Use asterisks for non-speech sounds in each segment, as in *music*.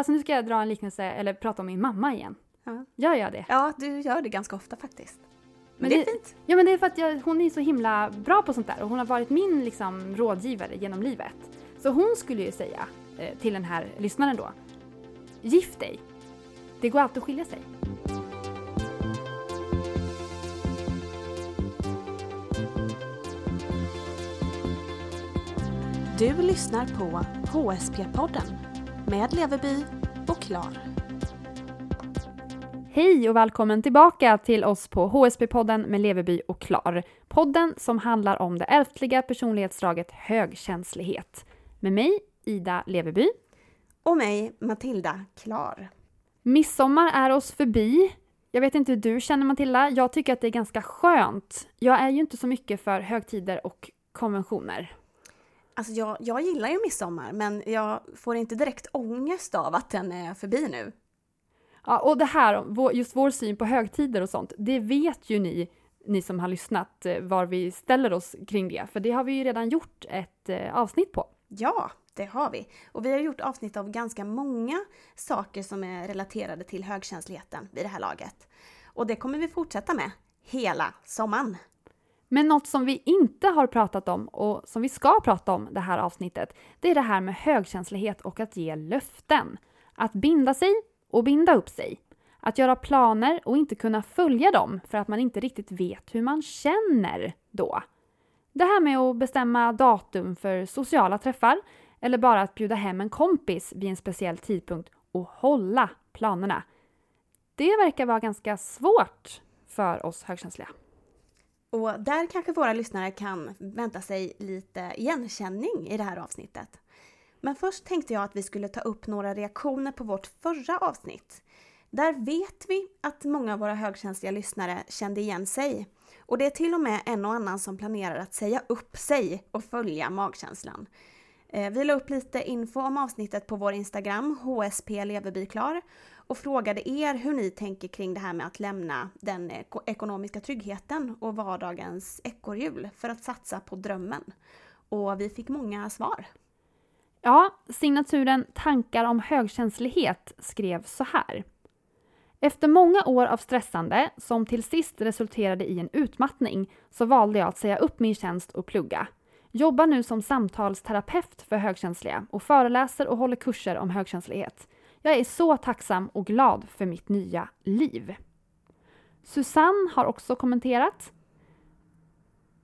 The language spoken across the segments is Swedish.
Alltså nu ska jag dra en liknelse eller prata om min mamma igen. Ja. Gör jag det? Ja, du gör det ganska ofta faktiskt. Men, Men det är det- fint. Ja men det är för att jag, hon är så himla bra på sånt där och hon har varit min liksom, rådgivare genom livet. Så hon skulle ju säga eh, till den här lyssnaren då. Gift dig. Det går alltid att skilja sig. Du lyssnar på HSP-podden med Leverby och Klar. Hej och välkommen tillbaka till oss på HSP-podden med Leverby och Klar. Podden som handlar om det ärftliga personlighetsdraget högkänslighet. Med mig, Ida Leverby. Och mig, Matilda Klar. Midsommar är oss förbi. Jag vet inte hur du känner Matilda. Jag tycker att det är ganska skönt. Jag är ju inte så mycket för högtider och konventioner. Alltså jag, jag gillar ju midsommar, men jag får inte direkt ångest av att den är förbi nu. Ja, och det här, just vår syn på högtider och sånt, det vet ju ni, ni som har lyssnat, eh, var vi ställer oss kring det. För det har vi ju redan gjort ett eh, avsnitt på. Ja, det har vi. Och vi har gjort avsnitt av ganska många saker som är relaterade till högkänsligheten vid det här laget. Och det kommer vi fortsätta med hela sommaren. Men något som vi inte har pratat om och som vi ska prata om det här avsnittet, det är det här med högkänslighet och att ge löften. Att binda sig och binda upp sig. Att göra planer och inte kunna följa dem för att man inte riktigt vet hur man känner då. Det här med att bestämma datum för sociala träffar eller bara att bjuda hem en kompis vid en speciell tidpunkt och hålla planerna. Det verkar vara ganska svårt för oss högkänsliga. Och där kanske våra lyssnare kan vänta sig lite igenkänning i det här avsnittet. Men först tänkte jag att vi skulle ta upp några reaktioner på vårt förra avsnitt. Där vet vi att många av våra högkänsliga lyssnare kände igen sig. Och det är till och med en och annan som planerar att säga upp sig och följa magkänslan. Eh, vi la upp lite info om avsnittet på vår Instagram, HSP Leverbyklar, och frågade er hur ni tänker kring det här med att lämna den eh, ekonomiska tryggheten och vardagens ekorrhjul för att satsa på drömmen. Och vi fick många svar. Ja, signaturen Tankar om högkänslighet skrev så här. Efter många år av stressande, som till sist resulterade i en utmattning, så valde jag att säga upp min tjänst och plugga. Jobbar nu som samtalsterapeut för högkänsliga och föreläser och håller kurser om högkänslighet. Jag är så tacksam och glad för mitt nya liv. Susanne har också kommenterat.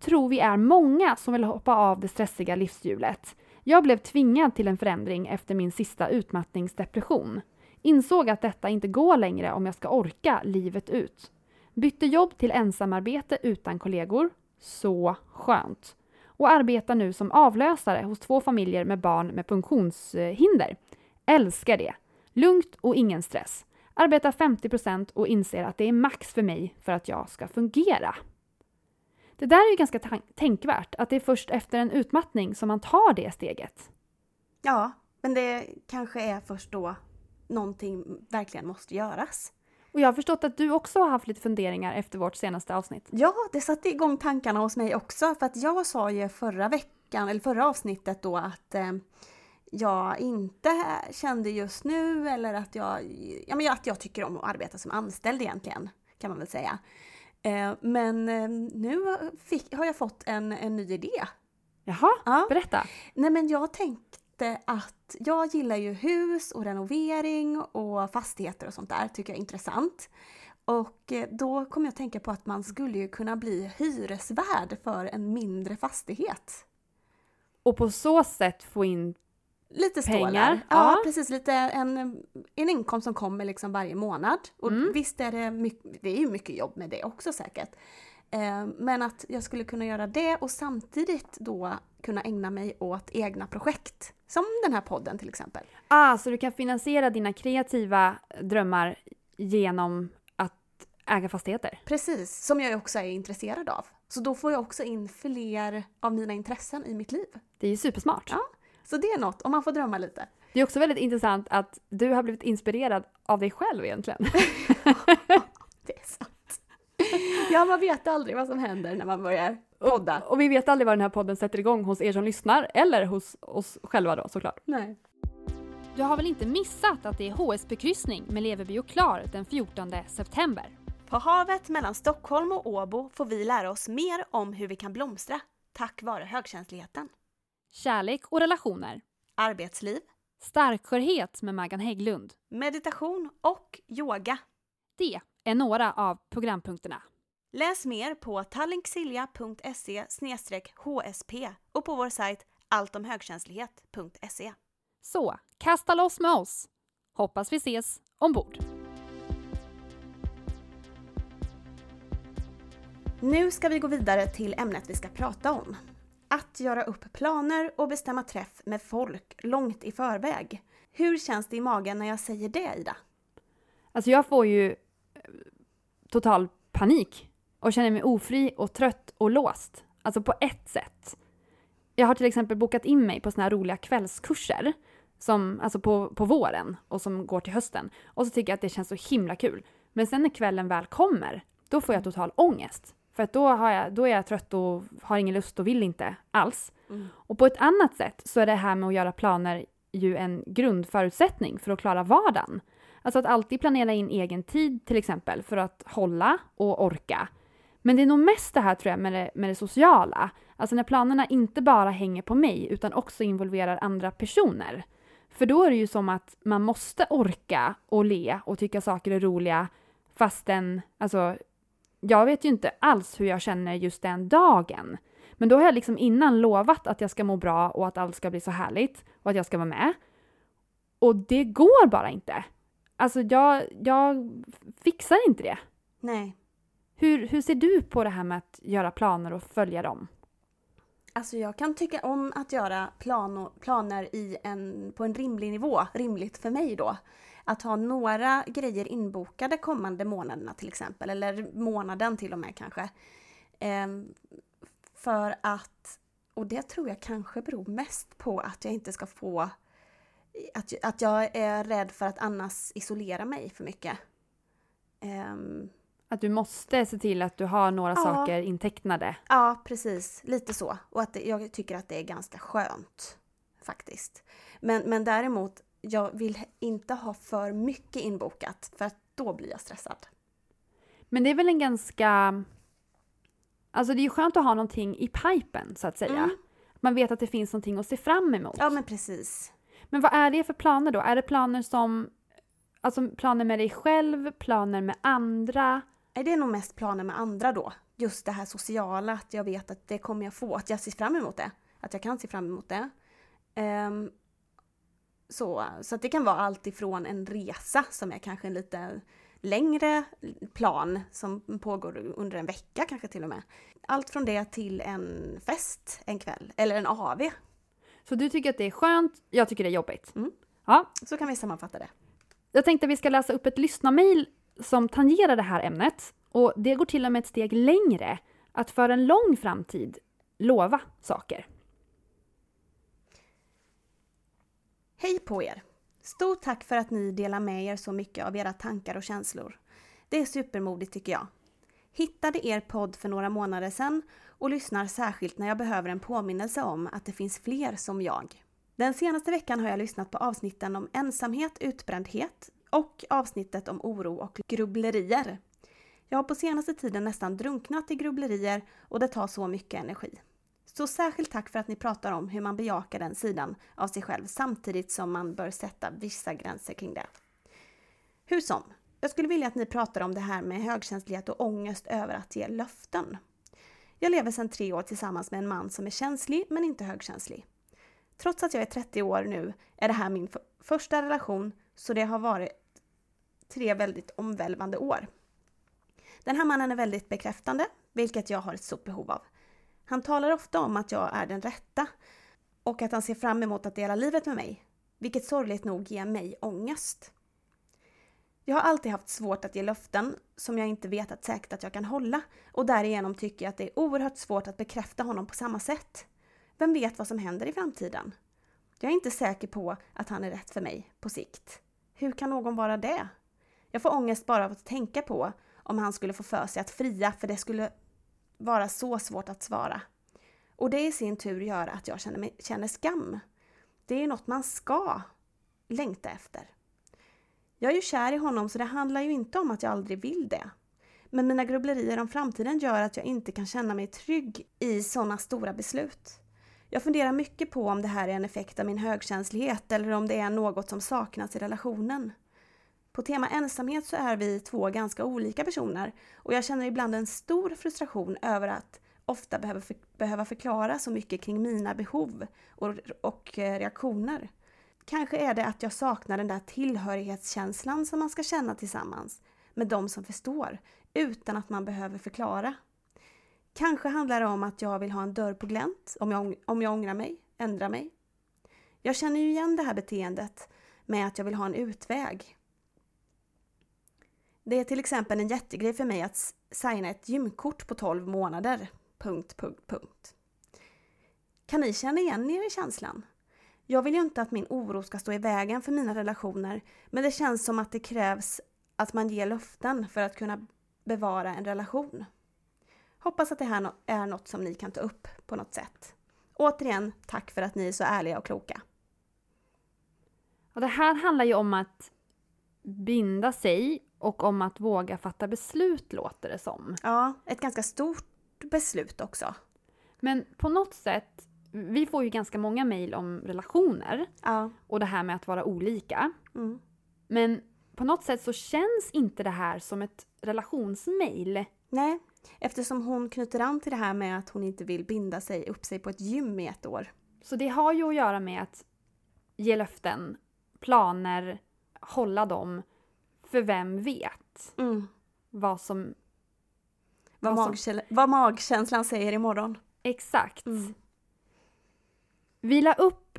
Tror vi är många som vill hoppa av det stressiga livshjulet. Jag blev tvingad till en förändring efter min sista utmattningsdepression. Insåg att detta inte går längre om jag ska orka livet ut. Bytte jobb till ensamarbete utan kollegor. Så skönt. Och arbetar nu som avlösare hos två familjer med barn med funktionshinder. Älskar det. Lugnt och ingen stress. Arbetar 50% och inser att det är max för mig för att jag ska fungera. Det där är ju ganska tänkvärt, att det är först efter en utmattning som man tar det steget. Ja, men det kanske är först då någonting verkligen måste göras. Och jag har förstått att du också har haft lite funderingar efter vårt senaste avsnitt. Ja, det satte igång tankarna hos mig också för att jag sa ju förra veckan, eller förra avsnittet då att eh, jag inte kände just nu eller att jag, ja, men att jag tycker om att arbeta som anställd egentligen, kan man väl säga. Eh, men eh, nu fick, har jag fått en, en ny idé. Jaha, Ja. berätta. Nej men jag tänkte att jag gillar ju hus och renovering och fastigheter och sånt där, tycker jag är intressant. Och eh, då kom jag att tänka på att man skulle ju kunna bli hyresvärd för en mindre fastighet. Och på så sätt få in... Lite stålar. Pengar, Ja, ja. precis. Lite en, en inkomst som kommer liksom varje månad. Och Mm. visst är det mycket, det är ju mycket jobb med det också säkert. Eh, Men att jag skulle kunna göra det och samtidigt då kunna ägna mig åt egna projekt. Som den här podden till exempel. Ah, så du kan finansiera dina kreativa drömmar genom att äga fastigheter? Precis, som jag också är intresserad av. Så då får jag också in fler av mina intressen i mitt liv. Det är ju supersmart. Ja. Så det är något, om man får drömma lite. Det är också väldigt intressant att du har blivit inspirerad av dig själv egentligen. *laughs* Det är sant. Ja, man vet aldrig vad som händer när man börjar podda. Och vi vet aldrig vad den här podden sätter igång hos er som lyssnar, eller hos oss själva då såklart. Nej. Du har väl inte missat att det är HSB-kryssning med Leverby och Klar den 14 september? På havet mellan Stockholm och Åbo får vi lära oss mer om hur vi kan blomstra tack vare högkänsligheten. Kärlek och relationer. Arbetsliv, Starkskörhet med Maggan Hägglund. meditation och yoga. Det är några av programpunkterna. Läs mer på tallinksilja.se hsp och på vår sajt alltomhögkänslighet.se. Så, kasta loss med oss! Hoppas vi ses ombord. Nu ska vi gå vidare till ämnet vi ska prata om. Att göra upp planer och bestämma träff med folk långt i förväg. Hur känns det i magen när jag säger det, Ida? Alltså jag får ju eh, total panik och känner mig ofri och trött och låst. Alltså på ett sätt. Jag har till exempel bokat in mig på såna här roliga kvällskurser som, alltså på, på våren och som går till hösten. Och så tycker jag att det känns så himla kul. Men sen när kvällen väl kommer, då får jag total ångest. För att då, har jag, då är jag trött och har ingen lust och vill inte alls. Mm. Och på ett annat sätt så är det här med att göra planer ju en grundförutsättning för att klara vardagen. Alltså att alltid planera in egen tid till exempel för att hålla och orka. Men det är nog mest det här tror jag med det, med det sociala. Alltså när planerna inte bara hänger på mig utan också involverar andra personer. För då är det ju som att man måste orka och le och tycka saker är roliga fastän, alltså jag vet ju inte alls hur jag känner just den dagen. Men då har jag liksom innan lovat att jag ska må bra och att allt ska bli så härligt och att jag ska vara med. Och det går bara inte. Alltså jag, jag fixar inte det. Nej. Hur, hur ser du på det här med att göra planer och följa dem? Alltså jag kan tycka om att göra plan planer i en, på en rimlig nivå, rimligt för mig då. Att ha några grejer inbokade kommande månaderna till exempel, eller månaden till och med kanske. Ehm, för att, och det tror jag kanske beror mest på att jag inte ska få, att, att jag är rädd för att annars isolera mig för mycket. Ehm, Att du måste se till att du har några Ja. saker intecknade. Ja, precis. Lite så. Och att det, jag tycker att det är ganska skönt. Faktiskt. Men, men däremot, jag vill inte ha för mycket inbokat för att då blir jag stressad. Men det är väl en ganska... Alltså det är ju skönt att ha någonting i pipen så att säga. Mm. Man vet att det finns någonting att se fram emot. Ja, men precis. Men vad är det för planer då? Är det planer som... Alltså planer med dig själv, planer med andra? Nej, Det är nog mest planer med andra då. Just det här sociala, att jag vet att det kommer jag få, att jag ser fram emot det. Att jag kan se fram emot det. Ehm, så, så att det kan vara allt ifrån en resa som är kanske en lite längre plan som pågår under en vecka kanske till och med. Allt från det till en fest en kväll, eller en AV. Så du tycker att det är skönt, jag tycker det är jobbigt. Mm. Ja, Så kan vi sammanfatta det. jag tänkte att vi ska läsa upp ett lyssnarmail som tangerar det här ämnet. Och det går till och med ett steg längre. Att för en lång framtid lova saker. Hej på er! Stort tack för att ni delar med er så mycket av era tankar och känslor. Det är supermodigt tycker jag. Hittade er podd för några månader sedan och lyssnar särskilt när jag behöver en påminnelse om att det finns fler som jag. Den senaste veckan har jag lyssnat på avsnitten om ensamhet, utbrändhet och avsnittet om oro och grubblerier. Jag har på senaste tiden nästan drunknat i grubblerier och det tar så mycket energi. Så särskilt tack för att ni pratar om hur man bejakar den sidan av sig själv samtidigt som man bör sätta vissa gränser kring det. Hur som, jag skulle vilja att ni pratar om det här med högkänslighet och ångest över att ge löften. Jag lever sedan tre år tillsammans med en man som är känslig men inte högkänslig. Trots att jag är 30 år nu är det här min första relation så det har varit tre väldigt omvälvande år. Den här mannen är väldigt bekräftande, vilket jag har ett stort behov av. Han talar ofta om att jag är den rätta och att han ser fram emot att dela livet med mig, vilket sorgligt nog ger mig ångest. Jag har alltid haft svårt att ge löften som jag inte vetat säkert att jag kan hålla och därigenom tycker jag att det är oerhört svårt att bekräfta honom på samma sätt. Vem vet vad som händer i framtiden? Jag är inte säker på att han är rätt för mig på sikt. Hur kan någon vara det? Jag får ångest bara av att tänka på om han skulle få för sig att fria för det skulle vara så svårt att svara. Och det i sin tur gör att jag känner, mig, känner skam. Det är något man ska. längta efter. Jag är ju kär i honom så det handlar ju inte om att jag aldrig vill det. Men mina grubblerier om framtiden gör att jag inte kan känna mig trygg i sådana stora beslut. Jag funderar mycket på om det här är en effekt av min högkänslighet eller om det är något som saknas i relationen. På tema ensamhet så är vi två ganska olika personer och jag känner ibland en stor frustration över att ofta behöva, för, behöva förklara så mycket kring mina behov och, och eh, reaktioner. Kanske är det att jag saknar den där tillhörighetskänslan som man ska känna tillsammans med de som förstår, utan att man behöver förklara. Kanske handlar det om att jag vill ha en dörr på glänt om jag, om jag ångrar mig, ändrar mig. Jag känner ju igen det här beteendet med att jag vill ha en utväg. Det är till exempel en jättegrej för mig att signa ett gymkort på 12 månader. Punkt, punkt, punkt. Kan ni känna igen er i känslan? Jag vill ju inte att min oro ska stå i vägen för mina relationer, men det känns som att det krävs att man ger löften för att kunna bevara en relation. Hoppas att det här är något som ni kan ta upp på något sätt. Återigen, tack för att ni är så ärliga och kloka. Och det här handlar ju om att binda sig och om att våga fatta beslut låter det som. Ja, ett ganska stort beslut också. Men på något sätt, vi får ju ganska många mejl om relationer Ja. och det här med att vara olika. Mm. Men på något sätt så känns inte det här som ett relationsmejl. Nej, eftersom hon knyter an till det här med att hon inte vill binda sig upp sig på ett gym i ett år. Så det har ju att göra med att ge löften, planer, hålla dem. För vem vet Mm. vad som... Vad, Vad som- magkäl- vad magkänslan säger imorgon. Exakt. Mm. Vi la upp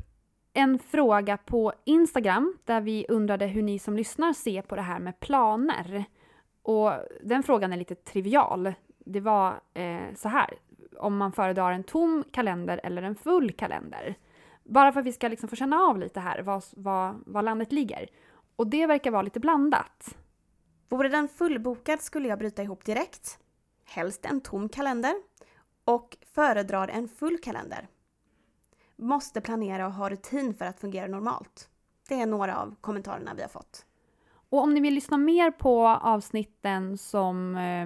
en fråga på Instagram där vi undrade hur ni som lyssnar ser på det här med planer. Och den frågan är lite trivial. Det var eh, så här, om man föredrar en tom kalender eller en full kalender. Bara för att vi ska liksom få känna av lite här var, var, var landet ligger. Och det verkar vara lite blandat. Vore den fullbokad skulle jag bryta ihop direkt. Helst en tom kalender. Och föredrar en full kalender. Måste planera och ha rutin för att fungera normalt. Det är några av kommentarerna vi har fått. Och om ni vill lyssna mer på avsnitten som eh,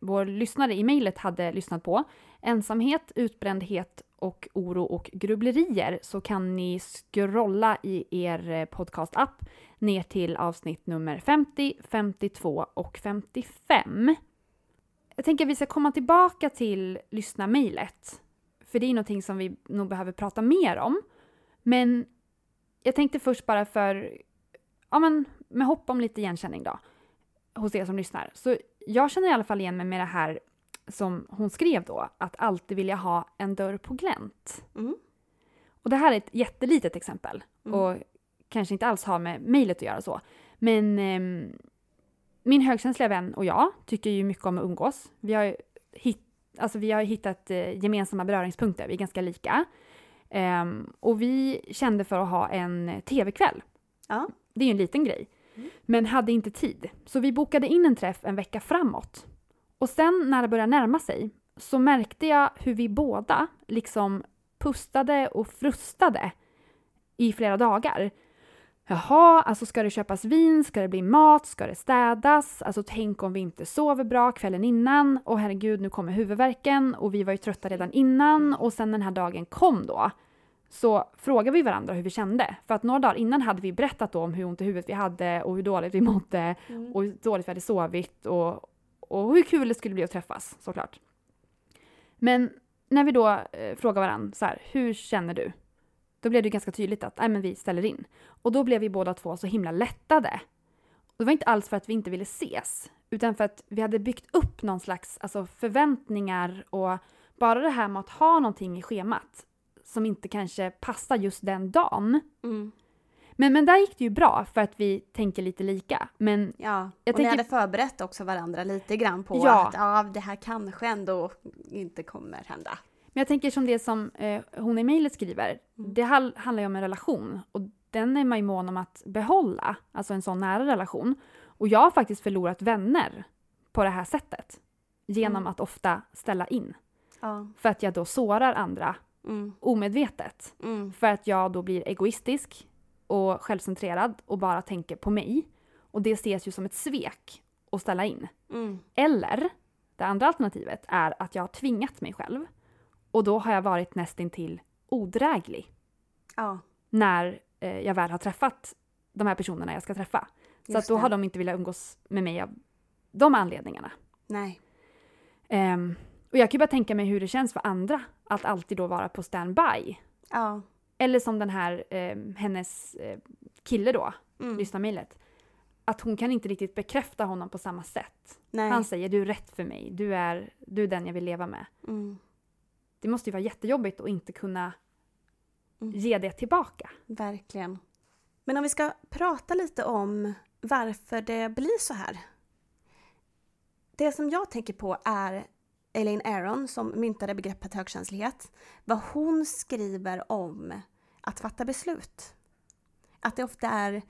vår lyssnare i mejlet hade lyssnat på, ensamhet, utbrändhet och oro och grubblerier, så kan ni scrolla i er eh, podcastapp ner till avsnitt nummer 50, 52 och 55. Jag tänker att vi ska komma tillbaka till lyssnarmejlet, för det är någonting som vi nog behöver prata mer om. Men jag tänkte först bara för ja, men med hopp om lite igenkänning då, hos er som lyssnar. Så jag känner i alla fall igen mig med det här som hon skrev då, att alltid vilja ha en dörr på glänt. Mm. Och det här är ett jättelitet exempel Mm. och kanske inte alls har med mejlet att göra så. Men ehm, min högkänsliga vän och jag tycker ju mycket om att umgås. Vi har, hitt, alltså vi har hittat eh, gemensamma beröringspunkter, vi är ganska lika. Ehm, och vi kände för att ha en tv-kväll. Ja. Det är ju en liten grej. Mm. Men hade inte tid. Så vi bokade in en träff en vecka framåt. Och sen när det började närma sig så märkte jag hur vi båda liksom pustade och frustade i flera dagar. Jaha, alltså ska det köpas vin, ska det bli mat, ska det städas? Alltså tänk om vi inte sover bra kvällen innan och herregud nu kommer huvudvärken och vi var ju trötta redan innan och sen den här dagen kom då så frågade vi varandra hur vi kände. För att några dagar innan hade vi berättat om hur ont i huvudet vi hade och hur dåligt vi mådde Mm. och hur dåligt vi hade sovit och, och hur kul det skulle bli att träffas såklart. Men när vi då eh, frågar varandra så här, hur känner du? Då blev det ganska tydligt att nej, men vi ställer in. Och då blev vi båda två så himla lättade. Och det var inte alls för att vi inte ville ses, utan för att vi hade byggt upp någon slags alltså, förväntningar och bara det här med att ha någonting i schemat som inte kanske passar just den dagen. Mm. Men, men där gick det ju bra för att vi tänker lite lika. Men Ja, Jag och ni tänker- hade förberett också varandra lite grann på Ja. att ja, det här kanske ändå inte kommer hända. Men jag tänker som det som eh, hon i mejlet skriver. Mm. Det handlar ju om en relation och den är man ju mån om att behålla. Alltså en sån nära relation. Och jag har faktiskt förlorat vänner på det här sättet. Genom Mm. att ofta ställa in. Ja. För att jag då sårar andra Mm. omedvetet. Mm. För att jag då blir egoistisk. och självcentrerad och bara tänker på mig. Och det ses ju som ett svek att ställa in. Mm. Eller, det andra alternativet är att jag har tvingat mig själv. Och då har jag varit nästintill odräglig Ja, när eh, jag väl har träffat de här personerna jag ska träffa. Så just att då det. har de inte velat umgås med mig av de anledningarna. Nej. Ehm, och jag kan ju bara tänka mig hur det känns för andra att alltid då vara på standby. Ja. Eller som den här, ehm, hennes eh, kille då, Mm. lyssnarmejlet. Att hon kan inte riktigt bekräfta honom på samma sätt. Nej. Han säger du är rätt för mig, du är, du är den jag vill leva med. Mm. Det måste ju vara jättejobbigt att inte kunna Mm. ge det tillbaka. Verkligen. Men om vi ska prata lite om varför det blir så här. Det som jag tänker på är Elaine Aron som myntade begreppet högkänslighet. Vad hon skriver om att fatta beslut. Att det ofta är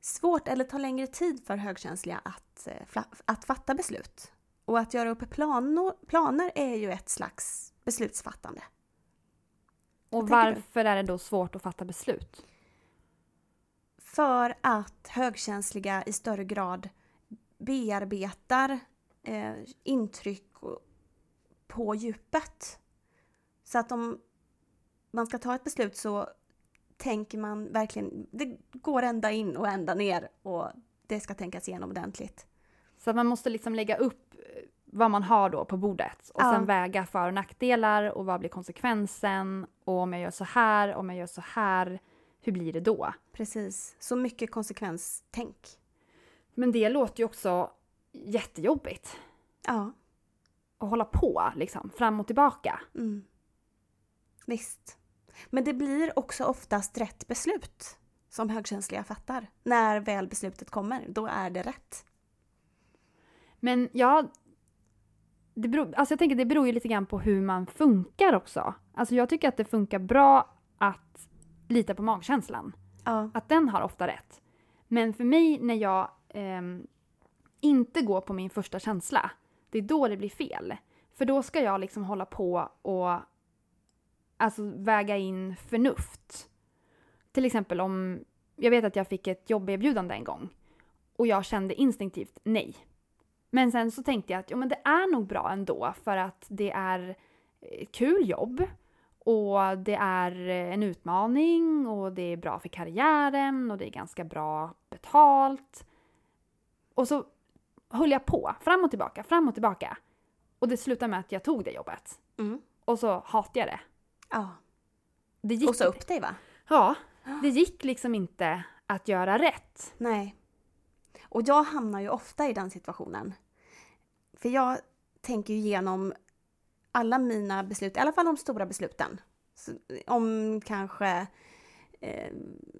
svårt eller tar längre tid för högkänsliga att, eh, att fatta beslut. Och att göra upp planer, planer är ju ett slags beslutsfattande. Och varför är det då svårt att fatta beslut? För att högkänsliga i större grad bearbetar eh, intryck på djupet. Så att om man ska ta ett beslut så tänker man verkligen, det går ända in och ända ner och det ska tänkas igenom ordentligt. Så man måste liksom lägga upp vad man har då på bordet och Ja. sen väga för och nackdelar och vad blir konsekvensen och om jag gör så här, om jag gör så här, hur blir det då? Precis, så mycket konsekvenstänk. Men det låter ju också jättejobbigt Ja, att hålla på liksom fram och tillbaka. mm. visst. Men det blir också oftast rätt beslut som högkänsliga fattar. När väl beslutet kommer, då är det rätt. Men ja, det beror, alltså jag tänker det beror ju lite grann på hur man funkar också. Alltså jag tycker att det funkar bra att lita på magkänslan. Ja, Att den har ofta rätt. Men för mig när jag ehm, inte går på min första känsla, det är då det blir fel. För då ska jag liksom hålla på och alltså väga in förnuft. Till exempel om, jag vet att jag fick ett jobberbjudande en gång och jag kände instinktivt nej. Men sen så tänkte jag att jo, men det är nog bra ändå för att det är ett kul jobb och det är eh, en utmaning och det är bra för karriären och det är ganska bra betalt. Och så höll jag på, fram och tillbaka, fram och tillbaka. Och det slutade med att jag tog det jobbet. mm. Och så hatade jag det. ja. det gick, Och så upp dig va? Ja, det gick liksom inte att göra rätt. Nej. Och jag hamnar ju ofta i den situationen. För jag tänker ju igenom alla mina beslut, i alla fall de stora besluten. Så, om kanske eh,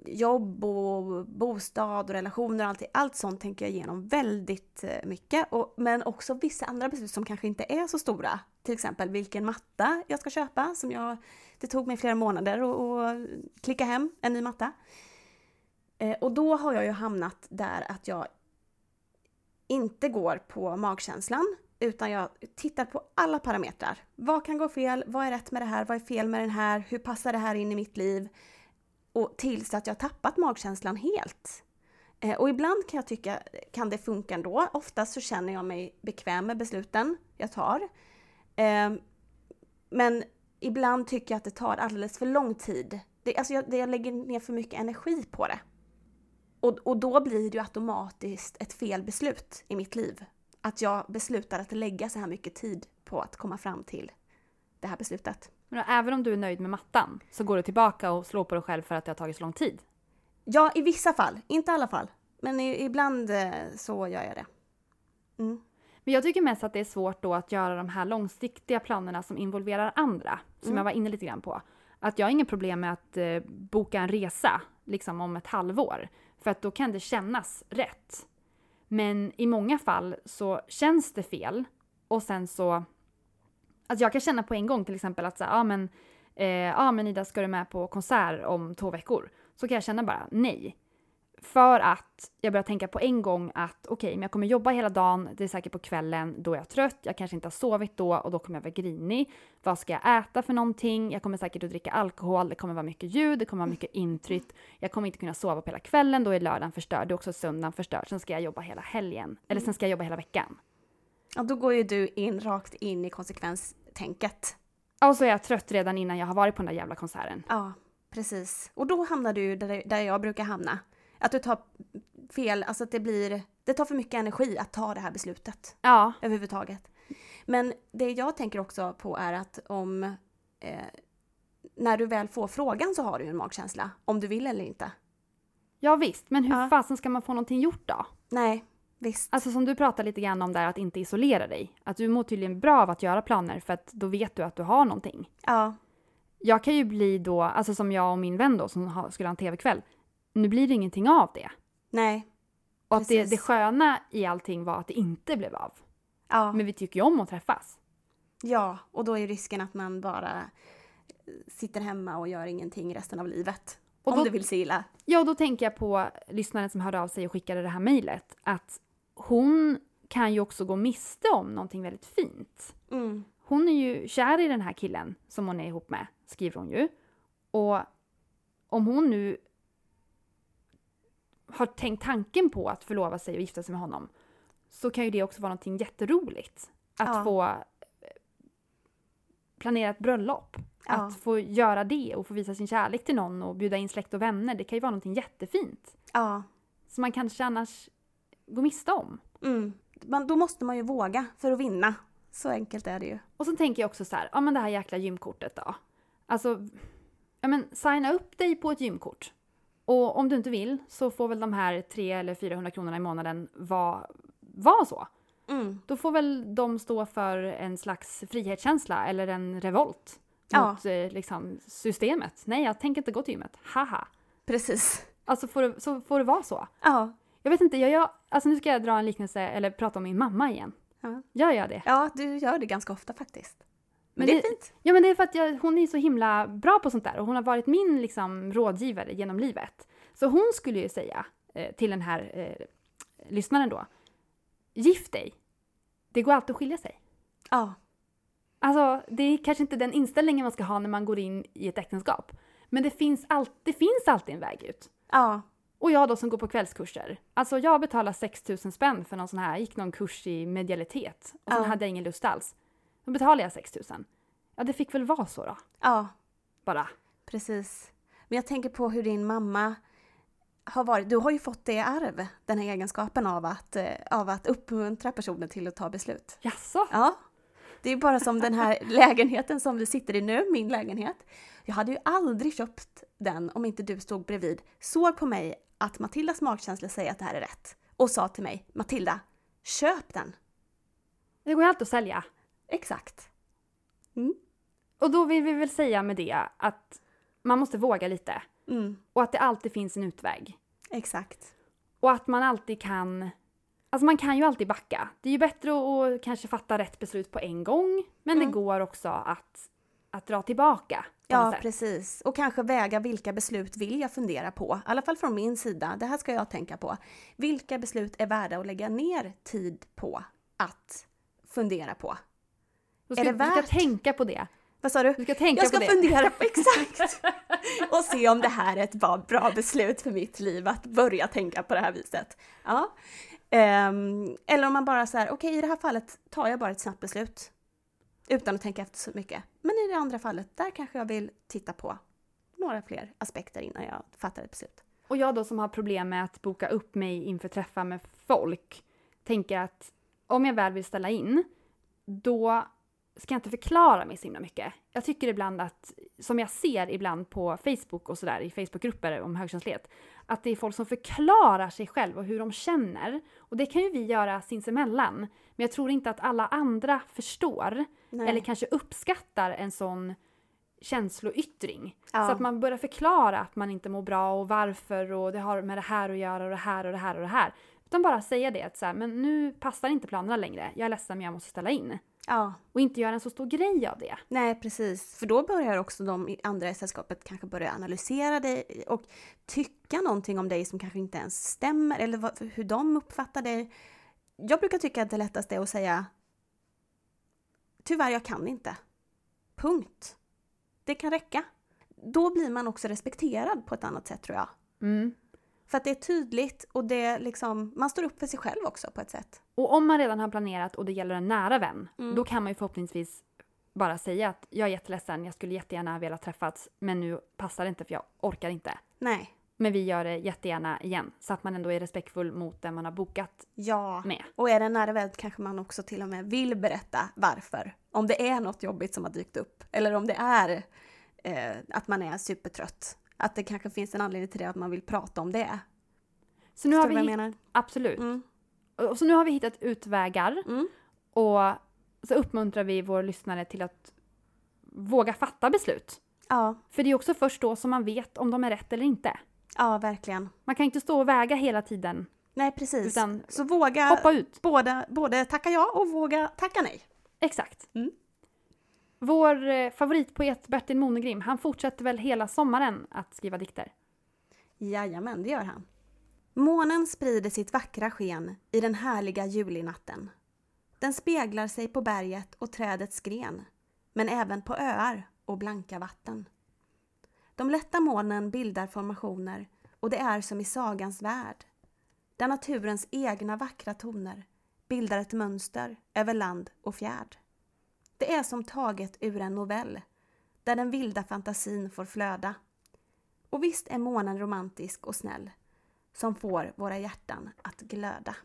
jobb och bostad och relationer och allt, allt sånt tänker jag igenom väldigt eh, mycket. Och, men också vissa andra beslut som kanske inte är så stora. Till exempel vilken matta jag ska köpa. Som jag, det tog mig flera månader att att klicka hem en ny matta. Eh, och då har jag ju hamnat där att jag inte går på magkänslan utan jag tittar på alla parametrar. Vad kan gå fel? Vad är rätt med det här? Vad är fel med den här? Hur passar det här in i mitt liv? Och tills att jag tappat magkänslan helt. Eh, och ibland kan jag tycka kan det funka ändå. Oftast så känner jag mig bekväm med besluten jag tar. Ehm, men ibland tycker jag att det tar alldeles för lång tid. Det, alltså jag, det, jag lägger ner för mycket energi på det. Och, och då blir det ju automatiskt ett fel beslut i mitt liv. Att jag beslutar att lägga så här mycket tid på att komma fram till det här beslutet. Men då, även om du är nöjd med mattan så går du tillbaka och slår på dig själv för att det har tagit så lång tid. Ja, i vissa fall. Inte alla fall. Men i, ibland eh, så gör jag det. Mm. Men jag tycker mest att det är svårt då att göra de här långsiktiga planerna som involverar andra, som Mm. jag var inne lite grann på. Att jag har inga problem med att eh, boka en resa liksom om ett halvår, för att då kan det kännas rätt. Men i många fall så känns det fel och sen så... Alltså jag kan känna på en gång till exempel att så, här, ah, men, eh, ja men Ida ska du med på konsert om två veckor? Så kan jag känna bara nej. För att jag börjar tänka på en gång att okej, men jag kommer jobba hela dagen, det är säkert på kvällen, då är jag trött, jag kanske inte har sovit då och då kommer jag vara grinig. Vad ska jag äta för någonting? Jag kommer säkert att dricka alkohol, det kommer vara mycket ljud, det kommer vara mycket intryck. Jag kommer inte kunna sova på hela kvällen, då är lördagen förstörd, då är också söndagen förstörd. Sen ska jag jobba hela helgen, eller sen ska jag jobba hela veckan. Ja, då går ju du in rakt in i konsekvenstänket. Och så är jag trött redan innan jag har varit på den där jävla konserten. Ja, precis. Och då hamnar du där, där jag brukar hamna. Att du tar fel, alltså att det blir, det tar för mycket energi att ta det här beslutet Ja, överhuvudtaget. Men det jag tänker också på är att om, eh, när du väl får frågan så har du ju en magkänsla, om du vill eller inte. ja visst, men hur Ja. fasen ska man få någonting gjort då? Nej, visst. Alltså som du pratade lite grann om där, att inte isolera dig. Att du mår tydligen bra av att göra planer för att då vet du att du har någonting. Ja, Jag kan ju bli då, alltså som jag och min vän då som skulle ha en tv-kväll. Nu blir det ingenting av det. nej, Och att det, det sköna i allting var att det inte blev av. ja, Men vi tycker ju om att träffas. ja. Och då är risken att man bara eh, sitter hemma och gör ingenting resten av livet. Och om då- det vill sig illa. Ja, då tänker jag på lyssnaren som hörde av sig och skickade det här mejlet. Att hon kan ju också gå miste om någonting väldigt fint. Mm. Hon är ju kär i den här killen som hon är ihop med, skriver hon ju. Och om hon nu har tänkt tanken på att förlova sig och gifta sig med honom så kan ju det också vara någonting jätteroligt. Att Ja. få eh, planera ett bröllop. Ja. Att få göra det och få visa sin kärlek till någon och bjuda in släkt och vänner. Det kan ju vara någonting jättefint. Ja. Som man kanske annars går miste om. Mm. Man, då måste man ju våga för att vinna. Så enkelt är det ju. Och så tänker jag också så här, ja men det här jäkla gymkortet då. Alltså, ja men signa upp dig på ett gymkort. Och om du inte vill så får väl de här 300 eller 400 kronorna i månaden vara var så. Mm. Då får väl de stå för en slags frihetskänsla eller en revolt Ja. mot eh, liksom, systemet. Nej, jag tänker inte gå till gymmet. Haha. Precis. Alltså får det, så får det vara så. Ja. Jag vet inte, jag, jag, alltså nu ska jag dra en liknelse eller prata om min mamma igen. Ja. Gör jag det? ja, du gör det ganska ofta faktiskt. Men det är det- fint. Ja men det är för att jag, hon är så himla bra på sånt där och hon har varit min liksom, rådgivare genom livet. Så hon skulle ju säga eh, till den här eh, lyssnaren då, gift dig. Det går alltid att skilja sig. Ja. Alltså det är kanske inte den inställningen man ska ha när man går in i ett äktenskap. Men det finns, all, det finns alltid en väg ut. Ja. Och jag då som går på kvällskurser. Alltså jag betalar 6 000 spänn för någon sån här, jag gick någon kurs i medialitet. Och sen Ja. hade jag ingen lust alls. Då betalade jag 6 000. Ja det fick väl vara så då. Ja. Bara. Precis. Men jag tänker på hur din mamma har varit. Du har ju fått det i arv, den här egenskapen av att, eh, av att uppmuntra personer till att ta beslut. Jaså? Ja. Det är bara som den här *laughs* lägenheten som vi sitter i nu, min lägenhet. Jag hade ju aldrig köpt den om inte du stod bredvid, såg på mig att Matildas magkänsla säger att det här är rätt och sa till mig Matilda, köp den! Det går ju alltid att sälja. Exakt. Och då vill vi väl säga med det att man måste våga lite. Mm, Och att det alltid finns en utväg. exakt. Och att man alltid kan... Alltså man kan ju alltid backa. Det är ju bättre att kanske fatta rätt beslut på en gång. Men Mm. det går också att, att dra tillbaka. Ja, precis. Och kanske väga vilka beslut vill jag fundera på? I alla fall från min sida. Det här ska jag tänka på. Vilka beslut är värda att lägga ner tid på att fundera på? Då ska, är det Du ska värt- tänka på det. Vad sa du? Du ska tänka Jag ska på fundera på *laughs* exakt! och se om det här är ett bra, beslut för mitt liv att börja tänka på det här viset. Ja. Ehm, eller om man bara så här, okej i det här fallet tar jag bara ett snabbt beslut. Utan att tänka efter så mycket. Men i det andra fallet, där kanske jag vill titta på några fler aspekter innan jag fattar ett beslut. Och jag då som har problem med att boka upp mig inför träffar med folk tänker att om jag väl vill ställa in, då ska jag inte förklara mig så himla mycket. Jag tycker ibland att, som jag ser ibland på Facebook och sådär, i Facebookgrupper om högkänslighet, att det är folk som förklarar sig själva och hur de känner. Och det kan ju vi göra sinsemellan. Men jag tror inte att alla andra förstår Nej. eller kanske uppskattar en sån känsloyttring. Ja. Så att man börjar förklara att man inte mår bra och varför och det har med det här att göra och det här och det här och det här. Utan bara säga det att så här, men nu passar inte planerna längre. Jag är ledsen men jag måste ställa in. Ja, Och inte göra en så stor grej av det. nej precis. För då börjar också de andra i sällskapet kanske börja analysera dig och tycka någonting om dig som kanske inte ens stämmer eller vad, hur de uppfattar dig. Jag brukar tycka att det lättaste är att säga Tyvärr, jag kan inte. Punkt. Det kan räcka. Då blir man också respekterad på ett annat sätt tror jag. Mm. För att det är tydligt och det liksom, man står upp för sig själv också på ett sätt. Och om man redan har planerat och det gäller en nära vän, Mm. då kan man ju förhoppningsvis bara säga att jag är jätteledsen, jag skulle jättegärna vilja träffats, men nu passar det inte för jag orkar inte. Nej. Men vi gör det jättegärna igen, så att man ändå är respektfull mot den man har bokat Ja. med. Och är det en nära vän kanske man också till och med vill berätta varför. Om det är något jobbigt som har dykt upp. Eller om det är eh, att man är supertrött. Att det kanske finns en anledning till det, att man vill prata om det. Så nu har Förstår vi du vad jag menar? Absolut. Mm. Och så nu har vi hittat utvägar Mm. och så uppmuntrar vi våra lyssnare till att våga fatta beslut. Ja, För det är också först då som man vet om de är rätt eller inte. ja, verkligen. Man kan inte stå och väga hela tiden, Nej, precis. utan Så våga hoppa ut. både, både tacka ja och våga tacka nej. Exakt. Mm. Vår eh, favoritpoet Bertil Monegrim, han fortsätter väl hela sommaren att skriva dikter. Jajamän, det gör han. Månen sprider sitt vackra sken i den härliga julinatten. Den speglar sig på berget och trädets gren, men även på öar och blanka vatten. De lätta molnen bildar formationer och det är som i sagans värld, där naturens egna vackra toner bildar ett mönster över land och fjärd. Det är som taget ur en novell, där den vilda fantasin får flöda. Och visst är månen romantisk och snäll, som får våra hjärtan att glöda.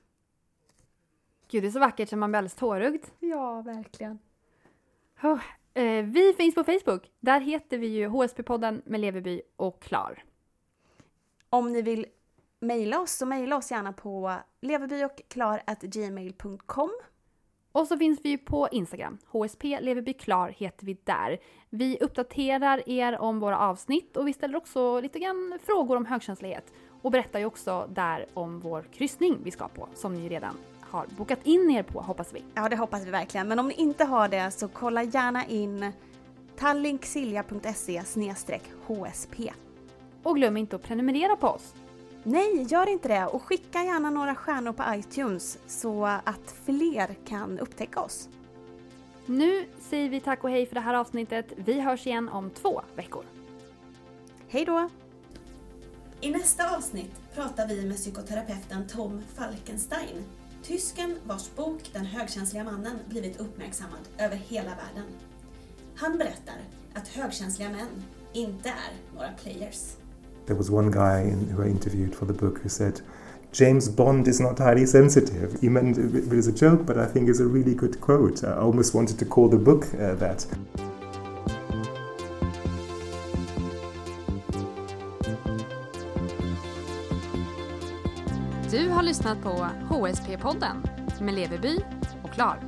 Gud, det är så vackert som man blir alldeles tårögd. Ja, verkligen. Oh, eh, vi finns på Facebook. Där heter vi ju HSP-podden med Leverby och Klar. Om ni vill mejla oss så mejla oss gärna på leverbyochklar.gmail.com Och så finns vi ju på Instagram. HSP Leverby Klar heter vi där. Vi uppdaterar er om våra avsnitt och vi ställer också lite grann frågor om högkänslighet. Och berättar ju också där om vår kryssning vi ska på, som ni redan har bokat in er på hoppas vi. Ja, det hoppas vi verkligen. Men om ni inte har det så kolla gärna in tallinksilja.se HSP. Och glöm inte att prenumerera på oss. Nej, gör inte det och skicka gärna några stjärnor på iTunes så att fler kan upptäcka oss. Nu säger vi tack och hej för det här avsnittet. Vi hörs igen om två veckor. Hej då! I nästa avsnitt pratar vi med psykoterapeuten Tom Falkenstein. Tysken vars bok Den högkänsliga mannen blivit uppmärksammad över hela världen. Han berättar att högkänsliga män inte är några players. There was one guy in, who I interviewed for the book who said, James Bond is not highly sensitive. He meant it as a joke, but I think it's a really good quote. I almost wanted to call the book uh, that. Du har lyssnat på HSP-podden med Leverby och Klar.